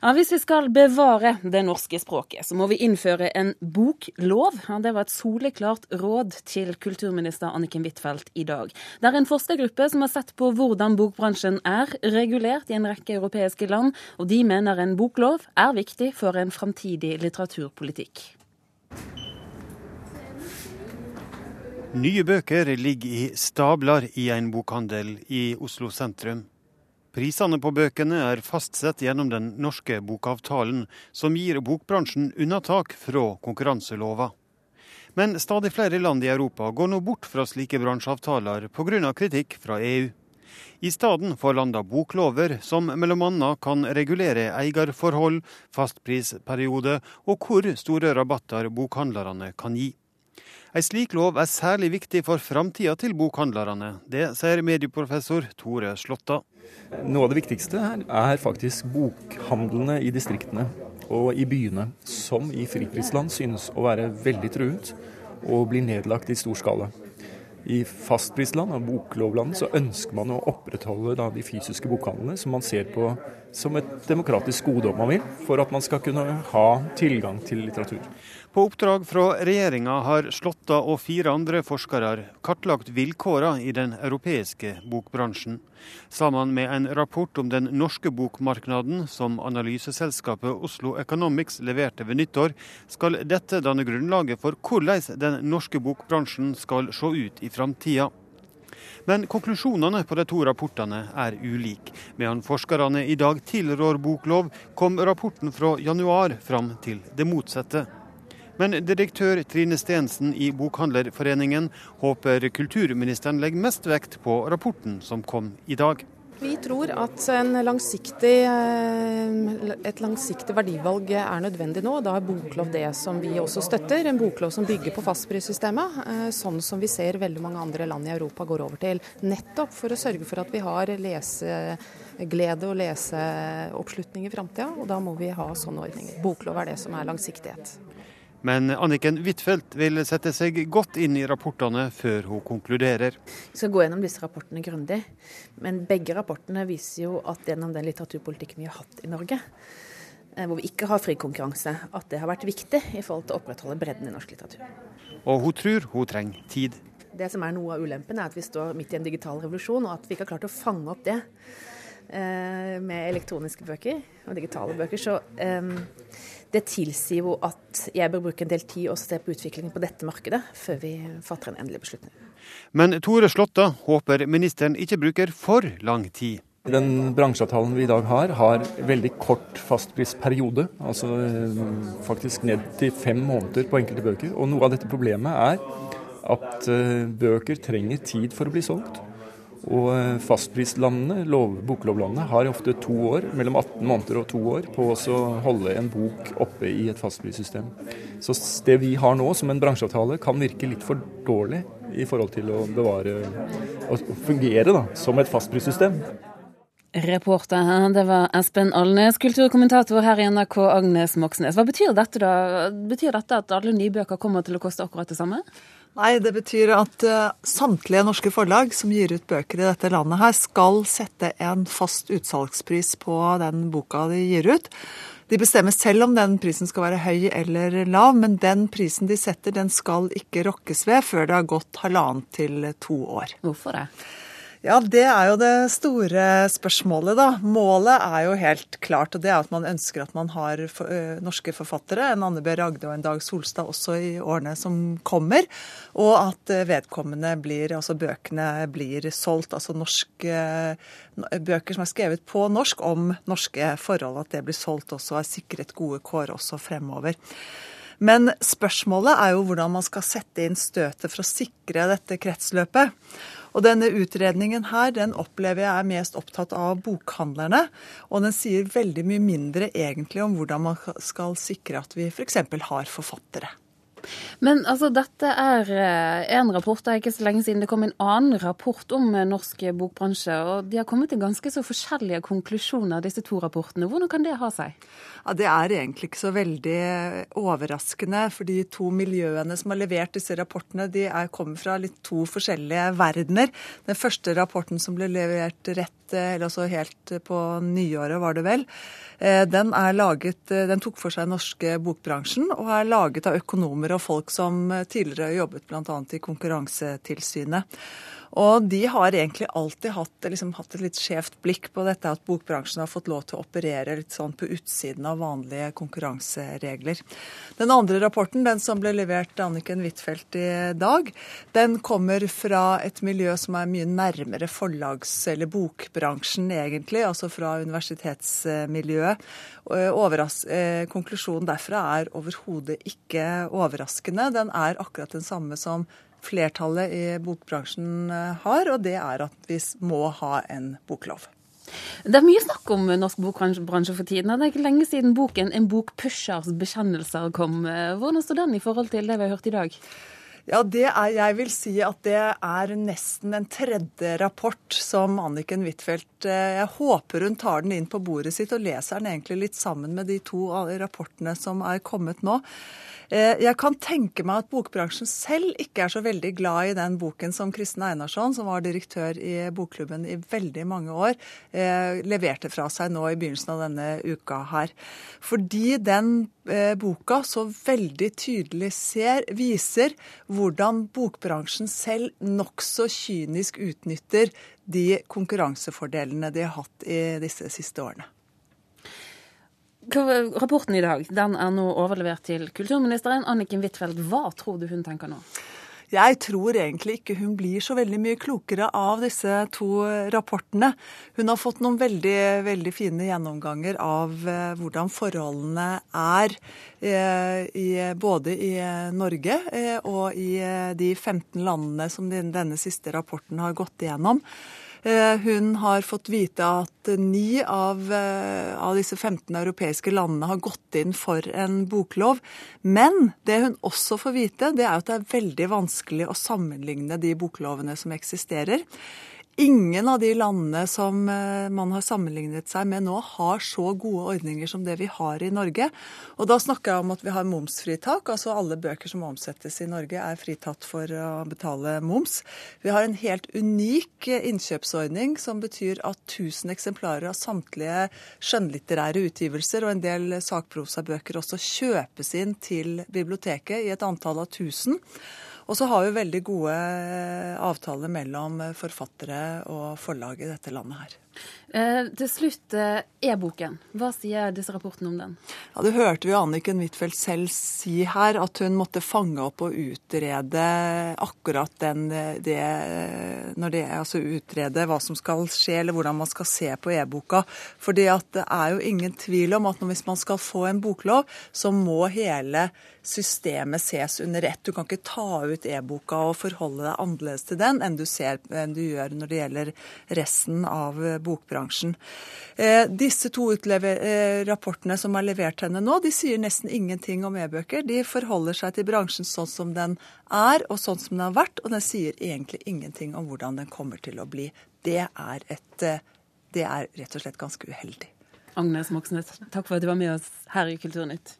Ja, Hvis vi skal bevare det norske språket, så må vi innføre en boklov. Ja, det var et soleklart råd til kulturminister Anniken Huitfeldt i dag. Det er en forskergruppe som har sett på hvordan bokbransjen er regulert i en rekke europeiske land, og de mener en boklov er viktig for en framtidig litteraturpolitikk. Nye bøker ligger i stabler i en bokhandel i Oslo sentrum. Prisene på bøkene er fastsatt gjennom den norske bokavtalen, som gir bokbransjen unntak fra konkurranselova. Men stadig flere land i Europa går nå bort fra slike bransjeavtaler pga. kritikk fra EU. I stedet får landa boklover som bl.a. kan regulere eierforhold, fastprisperiode og hvor store rabatter bokhandlerne kan gi. En slik lov er særlig viktig for framtida til bokhandlerne. Det sier medieprofessor Tore Slåtta. Noe av det viktigste her er faktisk bokhandlene i distriktene og i byene, som i friprisland synes å være veldig truet og blir nedlagt i stor skala. I fastprisland og boklovland så ønsker man å opprettholde da, de fysiske bokhandlene, som man ser på som et demokratisk gode, om man vil, for at man skal kunne ha tilgang til litteratur. På oppdrag fra regjeringa har Slåtta og fire andre forskere kartlagt vilkårene i den europeiske bokbransjen. Sammen med en rapport om den norske bokmarknaden som analyseselskapet Oslo Economics leverte ved nyttår, skal dette danne grunnlaget for hvordan den norske bokbransjen skal se ut i framtida. Men konklusjonene på de to rapportene er ulike. Medan forskerne i dag tilrår boklov, kom rapporten fra januar fram til det motsatte. Men direktør Trine Stensen i Bokhandlerforeningen håper kulturministeren legger mest vekt på rapporten som kom i dag. Vi tror at langsiktig, eh, et langsiktig verdivalg er nødvendig nå. Da er boklov det som vi også støtter. En boklov som bygger på fastprissystemet, eh, sånn som vi ser veldig mange andre land i Europa går over til. Nettopp for å sørge for at vi har leseglede og leseoppslutning i framtida. Og da må vi ha sånne ordninger. Boklov er det som er langsiktighet. Men Anniken Huitfeldt vil sette seg godt inn i rapportene før hun konkluderer. Vi skal gå gjennom disse rapportene grundig, men begge rapportene viser jo at gjennom den litteraturpolitikken vi har hatt i Norge, eh, hvor vi ikke har fri konkurranse, at det har vært viktig i forhold til å opprettholde bredden i norsk litteratur. Og hun tror hun trenger tid. Det som er noe av ulempen, er at vi står midt i en digital revolusjon, og at vi ikke har klart å fange opp det med elektroniske bøker og digitale bøker. Så um, det tilsier jo at jeg bør bruke en del tid og se på utviklingen på dette markedet, før vi fatter en endelig beslutning. Men Tore Slåtta håper ministeren ikke bruker for lang tid. Den bransjeavtalen vi i dag har, har veldig kort fastprisperiode. Altså eh, faktisk ned til fem måneder på enkelte bøker. Og noe av dette problemet er at eh, bøker trenger tid for å bli solgt. Og eh, fastprislandene, lov, boklovlandene, har ofte to år, mellom 18 måneder og to år på å holde en bok oppe i et fastprissystem. Så det vi har nå som en bransjeavtale kan virke litt for dårlig i forhold til å bevare og fungere da, som et fastprissystem. Reporter her, det var Espen Alnes, kulturkommentator her i NRK, Agnes Moxnes. Hva betyr dette da? Betyr dette at alle nye bøker kommer til å koste akkurat det samme? Nei, det betyr at uh, samtlige norske forlag som gir ut bøker i dette landet her, skal sette en fast utsalgspris på den boka de gir ut. De bestemmer selv om den prisen skal være høy eller lav, men den prisen de setter, den skal ikke rokkes ved før det har gått halvannet til to år. Hvorfor det? Ja, det er jo det store spørsmålet, da. Målet er jo helt klart, og det er at man ønsker at man har norske forfattere, en Anne B. Ragde og en Dag Solstad også i årene som kommer, og at vedkommende blir, altså bøkene blir solgt, altså norske bøker som er skrevet på norsk om norske forhold, at det blir solgt også og er sikret gode kår også fremover. Men spørsmålet er jo hvordan man skal sette inn støtet for å sikre dette kretsløpet. Og denne utredningen her, den opplever jeg er mest opptatt av bokhandlerne. Og den sier veldig mye mindre egentlig om hvordan man skal sikre at vi f.eks. har forfattere. Men altså, dette er én en rapport. Det er ikke så lenge siden det kom en annen rapport om eh, norsk bokbransje. og De har kommet til ganske så forskjellige konklusjoner, disse to rapportene. Hvordan kan det ha seg? Ja, Det er egentlig ikke så veldig overraskende. For de to miljøene som har levert disse rapportene, de er, kommer fra litt to forskjellige verdener. Den første rapporten som ble levert rett, eh, eller altså helt på nyåret, var det vel. Den, laget, den tok for seg den norske bokbransjen og er laget av økonomer og folk som tidligere jobbet bl.a. i Konkurransetilsynet. Og de har egentlig alltid hatt, liksom, hatt et litt skjevt blikk på dette at bokbransjen har fått lov til å operere litt sånn på utsiden av vanlige konkurranseregler. Den andre rapporten, den som ble levert til Anniken Huitfeldt i dag, den kommer fra et miljø som er mye nærmere forlags- eller bokbransjen egentlig, altså fra universitetsmiljøet. Overras eh, konklusjonen derfra er overhodet ikke overraskende. Den er akkurat den samme som flertallet i bokbransjen eh, har, og det er at vi må ha en boklov. Det er mye snakk om norsk bokbransje for tiden. Det er ikke lenge siden boken 'En bokpushers bekjennelser' kom. Hvordan står den i forhold til det vi har hørt i dag? Ja, det er, Jeg vil si at det er nesten en tredje rapport som Anniken Huitfeldt eh, Jeg håper hun tar den inn på bordet sitt og leser den egentlig litt sammen med de to rapportene som er kommet nå. Eh, jeg kan tenke meg at bokbransjen selv ikke er så veldig glad i den boken som Kristin Einarsson, som var direktør i Bokklubben i veldig mange år, eh, leverte fra seg nå i begynnelsen av denne uka her. Fordi den boka så veldig tydelig ser, viser hvordan bokbransjen selv nokså kynisk utnytter de konkurransefordelene de har hatt i disse siste årene. Rapporten i dag den er nå overlevert til kulturministeren. Anniken Huitfeldt, hva tror du hun tenker nå? Jeg tror egentlig ikke hun blir så veldig mye klokere av disse to rapportene. Hun har fått noen veldig, veldig fine gjennomganger av eh, hvordan forholdene er eh, i, både i Norge eh, og i de 15 landene som denne siste rapporten har gått igjennom. Eh, hun har fått vite at ni av, eh, av, disse 15 europeiske landene har gått inn for en boklov. Men det hun også får vite, det er at det er veldig vanskelig å sammenligne de boklovene som eksisterer. Ingen av de landene som eh, man har sammenlignet seg med nå, har så gode ordninger som det vi har i Norge. Og da snakker jeg om at vi har momsfritak. Altså alle bøker som omsettes i Norge er fritatt for å betale moms. Vi har en helt unik innkjøpsordning som betyr at 1000 eksemplarer av samtlige skjønnlitterære utgivelser og en del sakprosabøker også kjøpes inn til biblioteket i et antall av 1000. Og så har vi veldig gode eh, avtaler mellom eh, forfattere og forlag i dette landet her. Eh, til slutt, eh, e-boken. Hva sier disse rapportene om den? Ja, Det hørte vi Anniken Huitfeldt selv si her, at hun måtte fange opp og utrede akkurat den det, når det altså utrede hva som skal skje, eller hvordan man skal se på e-boka. Fordi at det er jo ingen tvil om at hvis man skal få en boklov, så må hele systemet ses under ett. Du kan ikke ta ut e-boka og forholde deg annerledes til den enn du, ser, enn du gjør når det gjelder resten av bokbransjen. Eh, disse to eh, rapportene som er levert henne nå, de sier nesten ingenting om e-bøker. De forholder seg til bransjen sånn som den er og sånn som den har vært, og den sier egentlig ingenting om hvordan den kommer til å bli. Det er, et, eh, det er rett og slett ganske uheldig. Agnes Moxnes, takk for at du var med oss her i Kulturnytt.